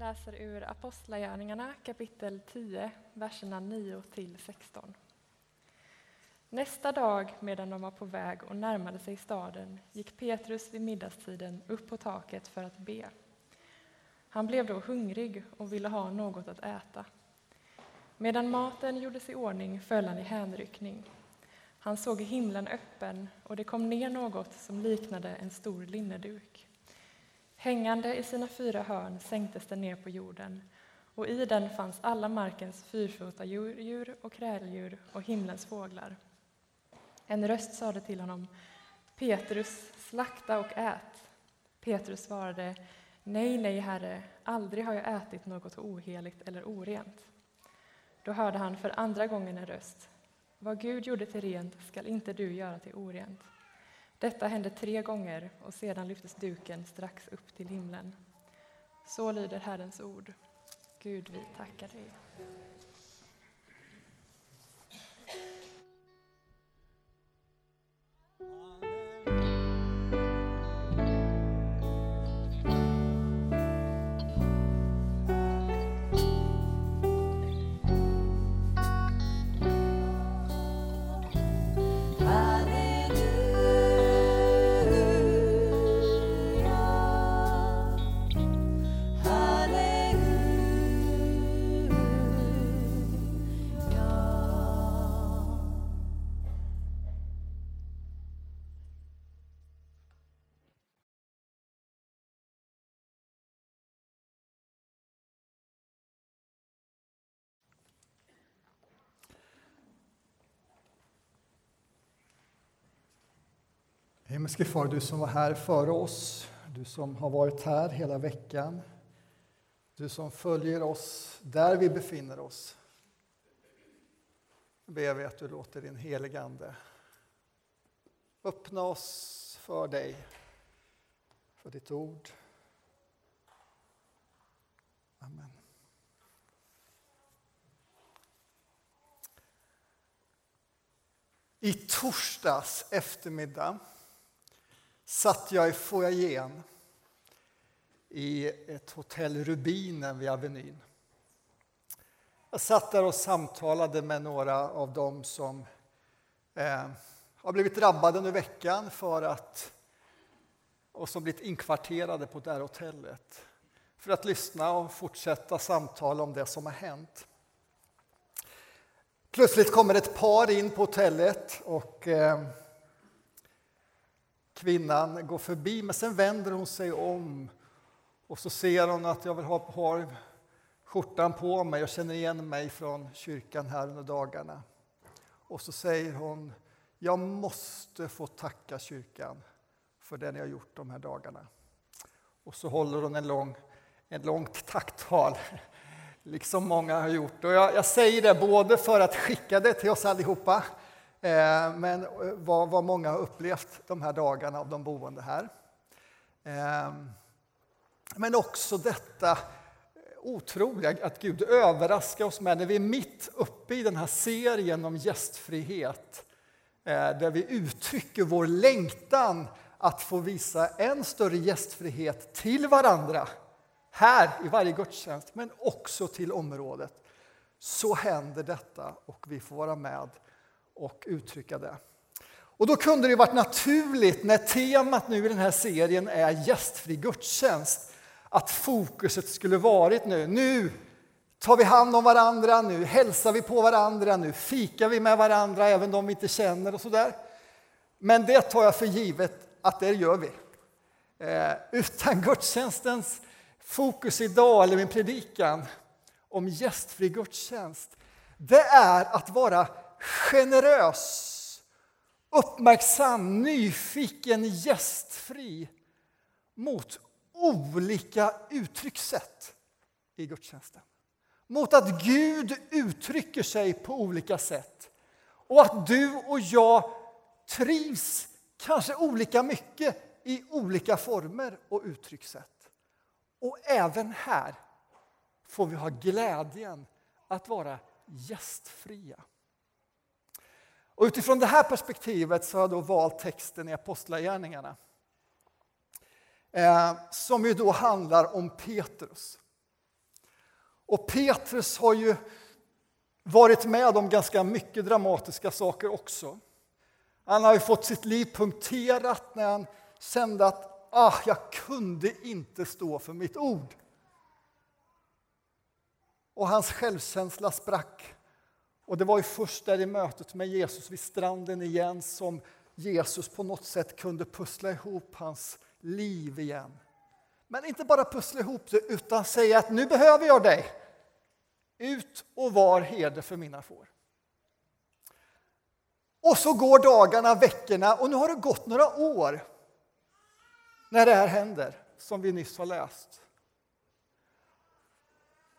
läser ur Apostlagärningarna kapitel 10, verserna 9 till 16. Nästa dag, medan de var på väg och närmade sig staden, gick Petrus vid middagstiden upp på taket för att be. Han blev då hungrig och ville ha något att äta. Medan maten gjordes i ordning föll han i hänryckning. Han såg himlen öppen och det kom ner något som liknade en stor linneduk. Hängande i sina fyra hörn sänktes den ner på jorden och i den fanns alla markens fyrfota djur och kräldjur och himlens fåglar. En röst sade till honom Petrus, slakta och ät. Petrus svarade Nej, nej, Herre, aldrig har jag ätit något oheligt eller orent. Då hörde han för andra gången en röst. Vad Gud gjorde till rent skall inte du göra till orent. Detta hände tre gånger och sedan lyftes duken strax upp till himlen. Så lyder Herrens ord. Gud, vi tackar dig. Himmelske Far, du som var här före oss, du som har varit här hela veckan, du som följer oss där vi befinner oss. ber vi att du låter din heligande öppna oss för dig, för ditt ord. Amen. I torsdags eftermiddag satt jag i foajén i ett hotell Rubinen vid Avenyn. Jag satt där och samtalade med några av dem som eh, har blivit drabbade under veckan för att, och som blivit inkvarterade på det här hotellet för att lyssna och fortsätta samtala om det som har hänt. Plötsligt kommer ett par in på hotellet och eh, Kvinnan går förbi, men sen vänder hon sig om och så ser hon att jag vill har skjortan på mig och känner igen mig från kyrkan här under dagarna. Och så säger hon, jag måste få tacka kyrkan för det ni har gjort de här dagarna. Och så håller hon en lång, en långt tacktal, liksom många har gjort. Och jag, jag säger det både för att skicka det till oss allihopa, Eh, men eh, vad, vad många har upplevt de här dagarna av de boende här. Ehm, men också detta otroliga att Gud överraskar oss med när vi är mitt uppe i den här serien om gästfrihet eh, där vi uttrycker vår längtan att få visa en större gästfrihet till varandra här i varje gudstjänst, men också till området. Så händer detta och vi får vara med och uttrycka det. Och då kunde det varit naturligt när temat nu i den här serien är gästfri gudstjänst att fokuset skulle varit nu, nu tar vi hand om varandra, nu hälsar vi på varandra, nu fikar vi med varandra även de vi inte känner och sådär. Men det tar jag för givet att det gör vi. Eh, utan gudstjänstens fokus idag, eller min predikan om gästfri gudstjänst, det är att vara generös, uppmärksam, nyfiken, gästfri mot olika uttryckssätt i gudstjänsten. Mot att Gud uttrycker sig på olika sätt och att du och jag trivs kanske olika mycket i olika former och uttryckssätt. Och även här får vi ha glädjen att vara gästfria. Och utifrån det här perspektivet så har jag då valt texten i Apostlagärningarna. Eh, som ju då handlar om Petrus. Och Petrus har ju varit med om ganska mycket dramatiska saker också. Han har ju fått sitt liv punkterat när han kände att ah, jag kunde inte stå för mitt ord. Och hans självkänsla sprack. Och det var ju först där i mötet med Jesus vid stranden igen som Jesus på något sätt kunde pussla ihop hans liv igen. Men inte bara pussla ihop det, utan säga att nu behöver jag dig. Ut och var herde för mina får. Och så går dagarna, veckorna och nu har det gått några år när det här händer, som vi nyss har läst.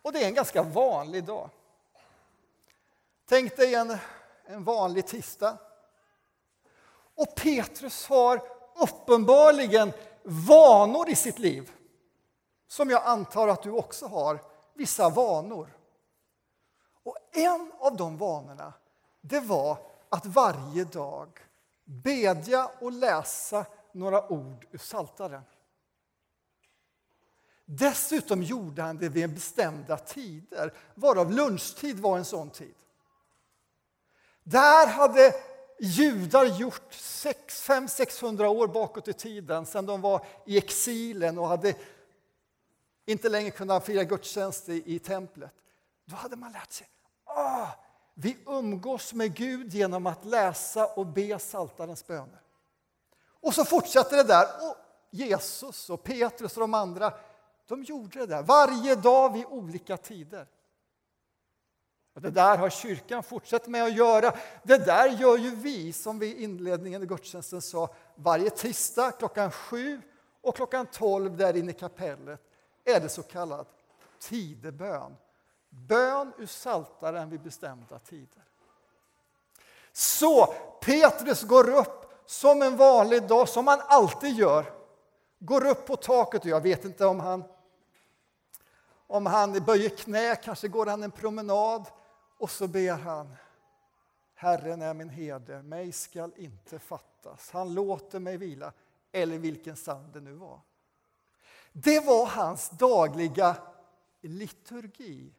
Och det är en ganska vanlig dag. Tänk dig en, en vanlig tisdag. Och Petrus har uppenbarligen vanor i sitt liv som jag antar att du också har, vissa vanor. Och en av de vanorna, det var att varje dag bedja och läsa några ord ur Saltaren. Dessutom gjorde han det vid bestämda tider, varav lunchtid var en sån tid. Där hade judar gjort 500-600 år bakåt i tiden, sedan de var i exilen och hade inte längre kunnat fira gudstjänst i, i templet. Då hade man lärt sig ah, vi umgås med Gud genom att läsa och be Saltarens böner. Och så fortsätter det där. Och Jesus och Petrus och de andra de gjorde det där varje dag vid olika tider. Och det där har kyrkan fortsatt med att göra. Det där gör ju vi, som vi i inledningen i gudstjänsten sa, varje tisdag klockan sju och klockan tolv där inne i kapellet är det så kallad tidebön. Bön ur Saltaren vid bestämda tider. Så Petrus går upp som en vanlig dag, som han alltid gör. Går upp på taket och jag vet inte om han om han böjer knä, kanske går han en promenad och så ber han Herren är min herde, mig skall inte fattas. Han låter mig vila, eller vilken psalm det nu var. Det var hans dagliga liturgi,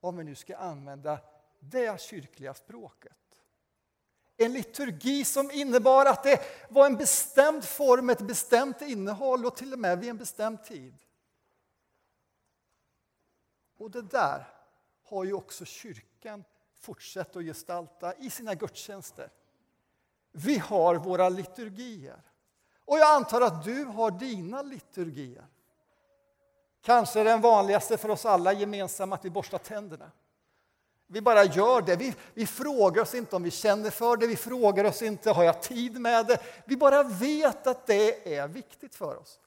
om vi nu ska använda det kyrkliga språket. En liturgi som innebar att det var en bestämd form, ett bestämt innehåll och till och med vid en bestämd tid. Och det där har ju också kyrkan fortsatt att gestalta i sina gudstjänster. Vi har våra liturgier. Och jag antar att du har dina liturgier. Kanske den vanligaste för oss alla gemensamma att vi borstar tänderna. Vi bara gör det. Vi, vi frågar oss inte om vi känner för det, vi frågar oss inte har jag tid med det. Vi bara vet att det är viktigt för oss.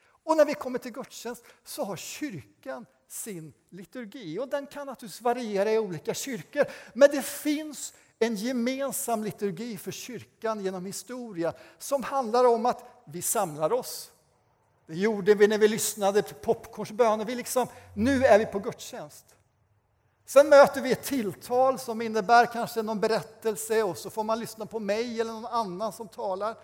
Och när vi kommer till gudstjänst så har kyrkan sin liturgi. Och den kan naturligtvis variera i olika kyrkor. Men det finns en gemensam liturgi för kyrkan genom historia som handlar om att vi samlar oss. Det gjorde vi när vi lyssnade på popcornsböner. Vi liksom, nu är vi på gudstjänst. Sen möter vi ett tilltal som innebär kanske någon berättelse och så får man lyssna på mig eller någon annan som talar.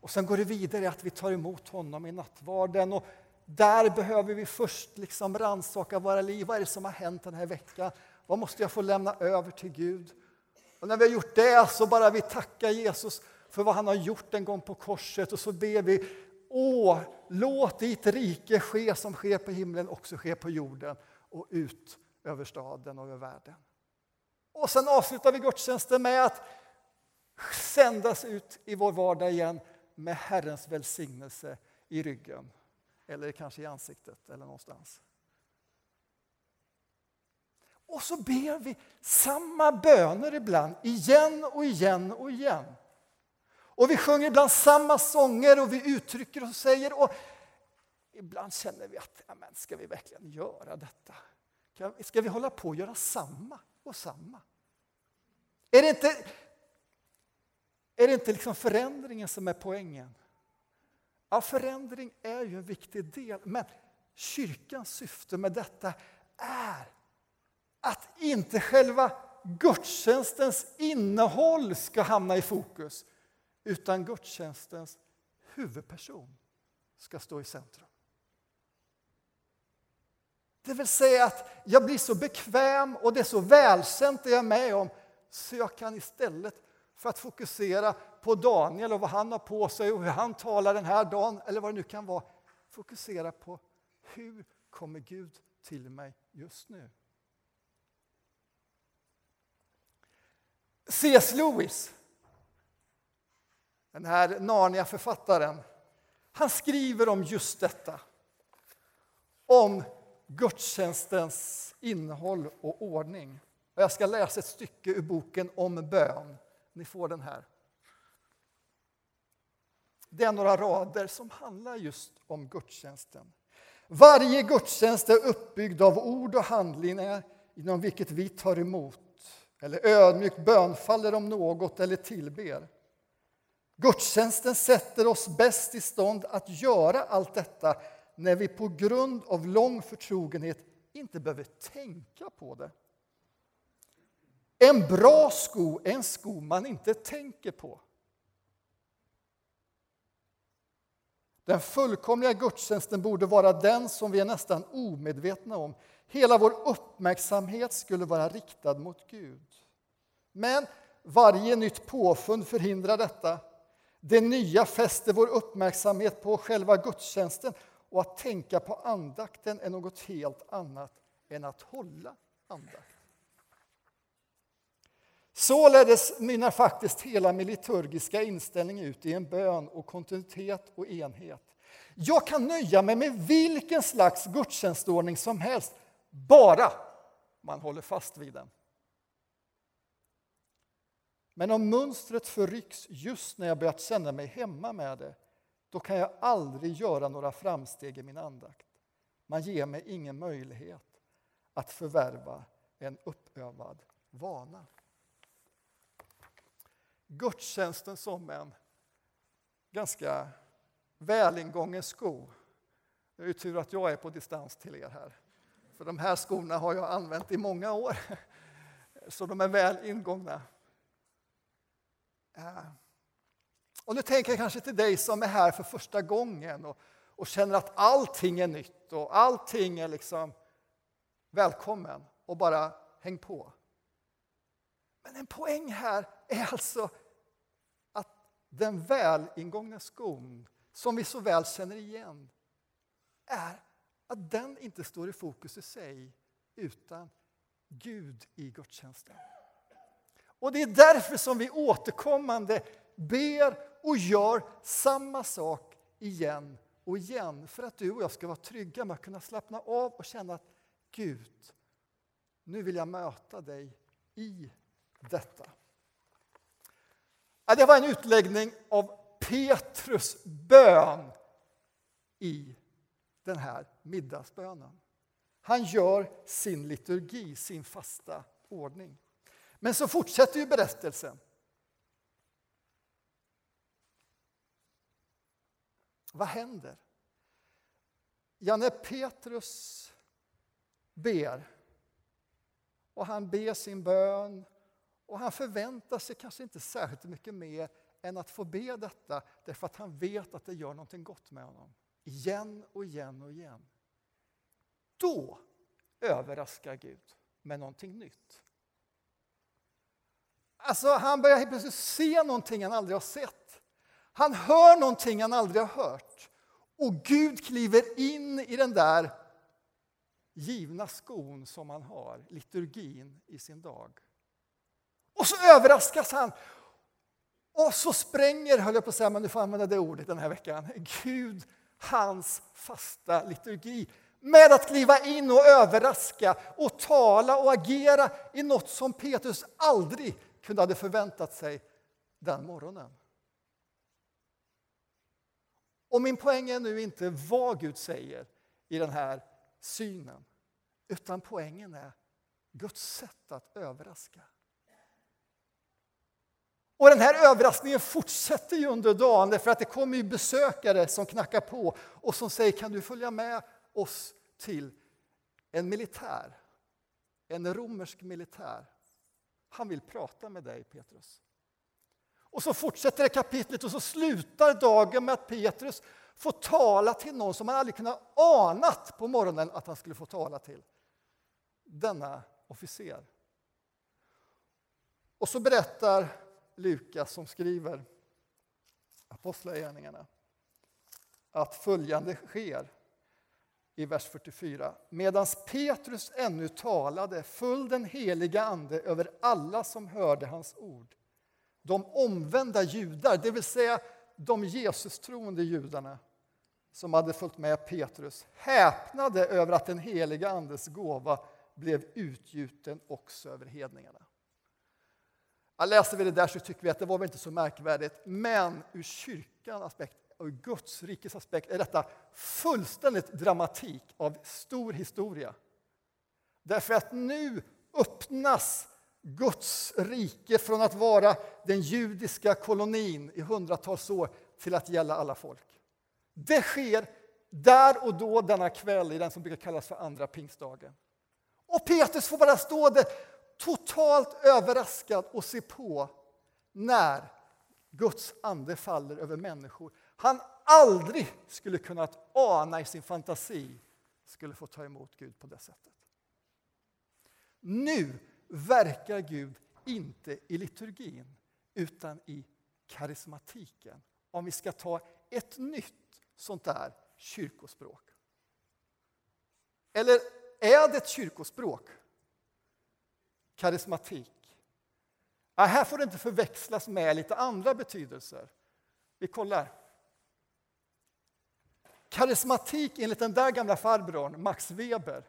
Och sen går det vidare att vi tar emot honom i nattvarden. Och där behöver vi först liksom rannsaka våra liv. Vad är det som har hänt den här veckan? Vad måste jag få lämna över till Gud? Och när vi har gjort det så bara vi tackar Jesus för vad han har gjort en gång på korset och så ber vi Åh, låt ditt rike ske som sker på himlen också ske på jorden och ut över staden och över världen. Och sen avslutar vi gudstjänsten med att sändas ut i vår vardag igen med Herrens välsignelse i ryggen eller kanske i ansiktet eller någonstans. Och så ber vi samma böner ibland, igen och igen och igen. Och vi sjunger ibland samma sånger och vi uttrycker och säger och ibland känner vi att, ja, men ska vi verkligen göra detta? Ska vi hålla på och göra samma och samma? Är det inte är det inte liksom förändringen som är poängen? Ja, förändring är ju en viktig del, men kyrkans syfte med detta är att inte själva gudstjänstens innehåll ska hamna i fokus, utan gudstjänstens huvudperson ska stå i centrum. Det vill säga att jag blir så bekväm och det är så välkänt det jag är med om så jag kan istället för att fokusera på Daniel och vad han har på sig och hur han talar den här dagen eller vad det nu kan vara, fokusera på hur kommer Gud till mig just nu? C.S. Lewis, den här Narnia-författaren, han skriver om just detta. Om gudstjänstens innehåll och ordning. Jag ska läsa ett stycke ur boken om bön. Ni får den här. Det är några rader som handlar just om gudstjänsten. Varje gudstjänst är uppbyggd av ord och handlingar inom vilket vi tar emot eller ödmjukt bönfaller om något eller tillber. Gudstjänsten sätter oss bäst i stånd att göra allt detta när vi på grund av lång förtrogenhet inte behöver tänka på det. En bra sko är en sko man inte tänker på. Den fullkomliga gudstjänsten borde vara den som vi är nästan omedvetna om. Hela vår uppmärksamhet skulle vara riktad mot Gud. Men varje nytt påfund förhindrar detta. Det nya fäster vår uppmärksamhet på själva gudstjänsten och att tänka på andakten är något helt annat än att hålla andakt. Således mynnar faktiskt hela min liturgiska inställning ut i en bön och kontinuitet och enhet. Jag kan nöja mig med vilken slags gudstjänstordning som helst, bara man håller fast vid den. Men om mönstret förrycks just när jag börjat känna mig hemma med det, då kan jag aldrig göra några framsteg i min andakt. Man ger mig ingen möjlighet att förvärva en uppövad vana. Gudstjänsten som en ganska välingången sko. Det är ju tur att jag är på distans till er här. För de här skorna har jag använt i många år, så de är väl ingångna. Eh, och nu tänker jag kanske till dig som är här för första gången och, och känner att allting är nytt och allting är liksom välkommen och bara häng på. Men en poäng här är alltså att den välingångna skon som vi så väl känner igen är att den inte står i fokus i sig utan Gud i gudstjänsten. Och det är därför som vi återkommande ber och gör samma sak igen och igen för att du och jag ska vara trygga med att kunna slappna av och känna att Gud, nu vill jag möta dig i detta. Det var en utläggning av Petrus bön i den här middagsbönen. Han gör sin liturgi, sin fasta ordning. Men så fortsätter ju berättelsen. Vad händer? Ja, när Petrus ber och han ber sin bön och han förväntar sig kanske inte särskilt mycket mer än att få be detta därför att han vet att det gör någonting gott med honom. Igen och igen och igen. Då överraskar Gud med någonting nytt. Alltså, han börjar helt plötsligt se någonting han aldrig har sett. Han hör någonting han aldrig har hört. Och Gud kliver in i den där givna skon som han har, liturgin i sin dag. Och så överraskas han. Och så spränger, höll jag på att säga, men du får använda det ordet den här veckan, Gud hans fasta liturgi med att kliva in och överraska och tala och agera i något som Petrus aldrig kunde ha förväntat sig den morgonen. Och min poäng är nu inte vad Gud säger i den här synen, utan poängen är Guds sätt att överraska. Och den här överraskningen fortsätter ju under dagen därför att det kommer ju besökare som knackar på och som säger kan du följa med oss till en militär, en romersk militär. Han vill prata med dig Petrus. Och så fortsätter det kapitlet och så slutar dagen med att Petrus får tala till någon som han aldrig kunnat anat på morgonen att han skulle få tala till. Denna officer. Och så berättar Lukas som skriver Apostlagärningarna att följande sker i vers 44. Medan Petrus ännu talade föll den heliga Ande över alla som hörde hans ord. De omvända judar, det vill säga de Jesus-troende judarna som hade följt med Petrus, häpnade över att den heliga Andes gåva blev utgjuten också över hedningarna. Läser vi det där så tycker vi att det var väl inte så märkvärdigt, men ur kyrkans aspekt och Guds rikes aspekt är detta fullständigt dramatik av stor historia. Därför att nu öppnas Guds rike från att vara den judiska kolonin i hundratals år till att gälla alla folk. Det sker där och då denna kväll i den som brukar kallas för andra pingstdagen. Och Petrus får bara stå där totalt överraskad och se på när Guds ande faller över människor han aldrig skulle kunnat ana i sin fantasi skulle få ta emot Gud på det sättet. Nu verkar Gud inte i liturgin utan i karismatiken. Om vi ska ta ett nytt sånt där kyrkospråk. Eller är det ett kyrkospråk? Karismatik. Ja, här får det inte förväxlas med lite andra betydelser. Vi kollar. Karismatik enligt den där gamla farbrorn, Max Weber,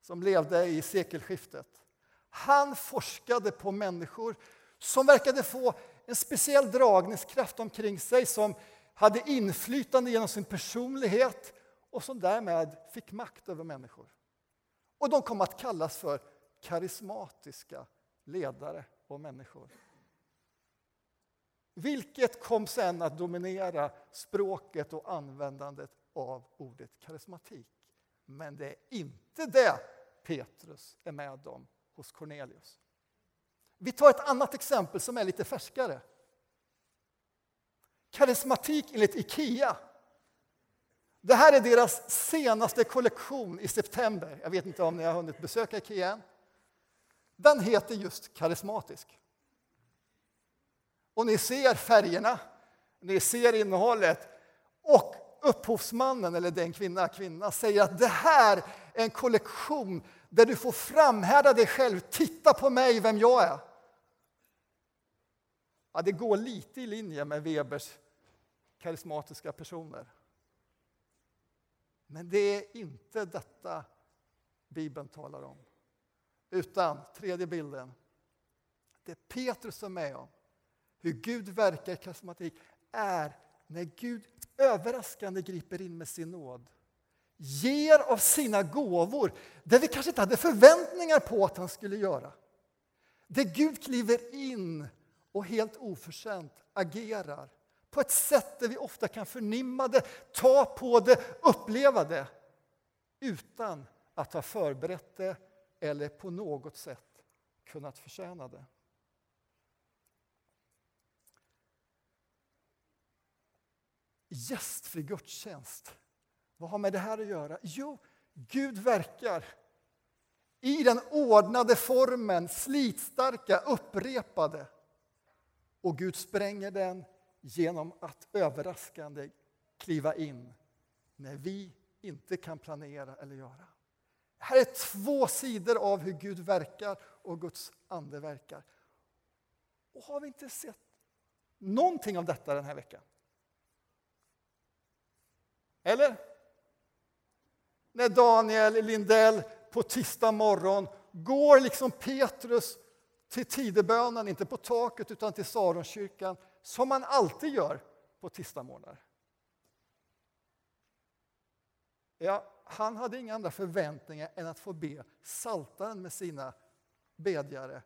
som levde i sekelskiftet. Han forskade på människor som verkade få en speciell dragningskraft omkring sig som hade inflytande genom sin personlighet och som därmed fick makt över människor. Och de kom att kallas för karismatiska ledare och människor. Vilket kom sen att dominera språket och användandet av ordet karismatik. Men det är inte det Petrus är med om hos Cornelius. Vi tar ett annat exempel som är lite färskare. Karismatik enligt Ikea. Det här är deras senaste kollektion i september. Jag vet inte om ni har hunnit besöka Ikea än. Den heter just karismatisk. Och ni ser färgerna, ni ser innehållet och upphovsmannen, eller den kvinna, kvinna säger att det här är en kollektion där du får framhärda dig själv. Titta på mig, vem jag är. Ja, det går lite i linje med Webers karismatiska personer. Men det är inte detta Bibeln talar om. Utan, tredje bilden, det Petrus är med om hur Gud verkar i karismatik är när Gud överraskande griper in med sin nåd. Ger av sina gåvor, det vi kanske inte hade förväntningar på att han skulle göra. Det Gud kliver in och helt oförtjänt agerar på ett sätt där vi ofta kan förnimma det, ta på det, uppleva det utan att ha förberett det eller på något sätt kunnat förtjäna det. gästfri gudstjänst. Vad har med det här att göra? Jo, Gud verkar i den ordnade formen, slitstarka, upprepade. Och Gud spränger den genom att överraskande kliva in när vi inte kan planera eller göra. Här är två sidor av hur Gud verkar och Guds ande verkar. Och har vi inte sett någonting av detta den här veckan? Eller? När Daniel Lindell på tisdag morgon går liksom Petrus till tidebönen, inte på taket utan till Saronkyrkan, som man alltid gör på tisdagsmorgnar. Ja, han hade inga andra förväntningar än att få be saltaren med sina bedjare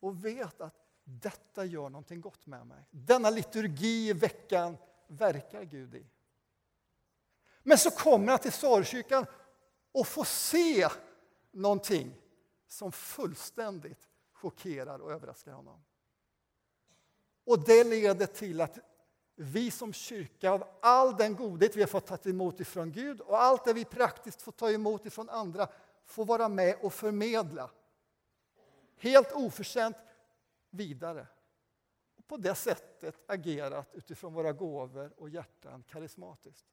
och vet att detta gör någonting gott med mig. Denna liturgi i veckan verkar Gud i. Men så kommer han till Sarkyrkan och får se någonting som fullständigt chockerar och överraskar honom. Och det leder till att vi som kyrka av all den godhet vi har fått ta emot ifrån Gud och allt det vi praktiskt får ta emot ifrån andra får vara med och förmedla. Helt oförtjänt vidare. Och på det sättet agerat utifrån våra gåvor och hjärtan karismatiskt.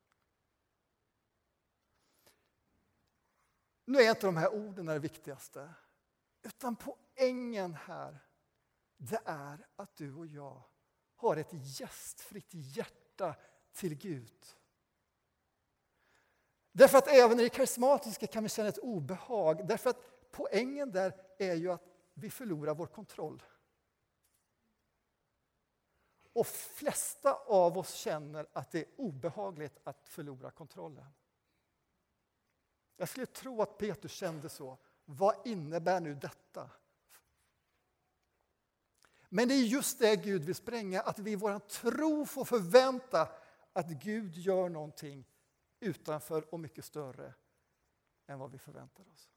Nu är inte de här orden det viktigaste, utan poängen här det är att du och jag har ett gästfritt hjärta till Gud. Därför att även i det karismatiska kan vi känna ett obehag. Därför att poängen där är ju att vi förlorar vår kontroll. Och flesta av oss känner att det är obehagligt att förlora kontrollen. Jag skulle tro att Petrus kände så. Vad innebär nu detta? Men det är just det Gud vill spränga, att vi i vår tro får förvänta att Gud gör någonting utanför och mycket större än vad vi förväntar oss.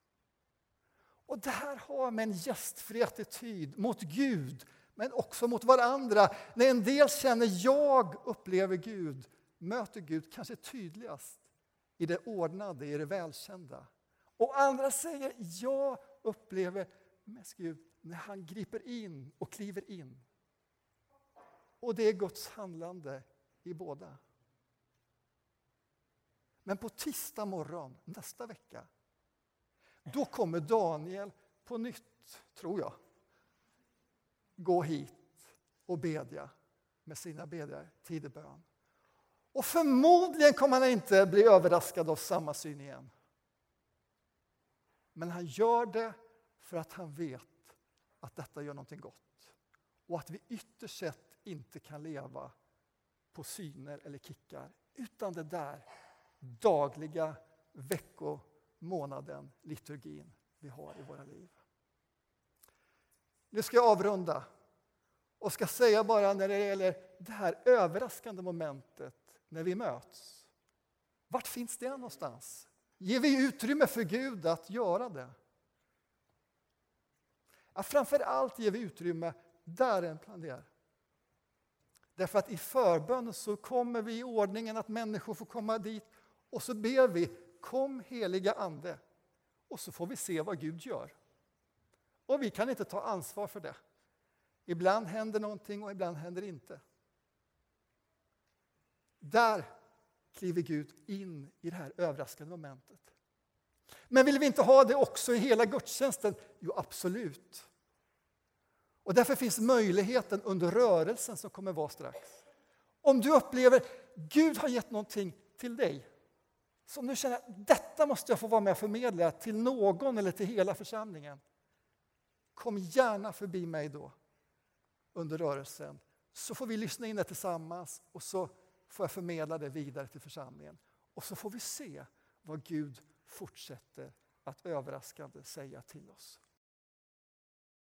Och det här har med en gästfri attityd mot Gud, men också mot varandra. När en del känner jag upplever Gud, möter Gud kanske tydligast i det ordnade, i det välkända. Och andra säger jag upplever mest Gud när han griper in och kliver in. Och det är Guds handlande i båda. Men på tisdag morgon nästa vecka, då kommer Daniel på nytt, tror jag, gå hit och bedja med sina bedjare, tidebön. Och förmodligen kommer han inte bli överraskad av samma syn igen. Men han gör det för att han vet att detta gör någonting gott. Och att vi ytterst sett inte kan leva på syner eller kickar, utan det där dagliga vecko, månaden, liturgin vi har i våra liv. Nu ska jag avrunda och ska säga bara när det gäller det här överraskande momentet när vi möts. Vart finns det någonstans? Ger vi utrymme för Gud att göra det? Att framför allt ger vi utrymme där en planerar. Därför att i förbön så kommer vi i ordningen att människor får komma dit och så ber vi Kom heliga Ande och så får vi se vad Gud gör. Och vi kan inte ta ansvar för det. Ibland händer någonting och ibland händer det inte. Där kliver Gud in i det här överraskande momentet. Men vill vi inte ha det också i hela gudstjänsten? Jo, absolut. Och därför finns möjligheten under rörelsen som kommer vara strax. Om du upplever att Gud har gett någonting till dig som du känner att detta måste jag få vara med och förmedla till någon eller till hela församlingen. Kom gärna förbi mig då under rörelsen så får vi lyssna in det tillsammans och så får jag förmedla det vidare till församlingen. Och så får vi se vad Gud fortsätter att överraskande säga till oss.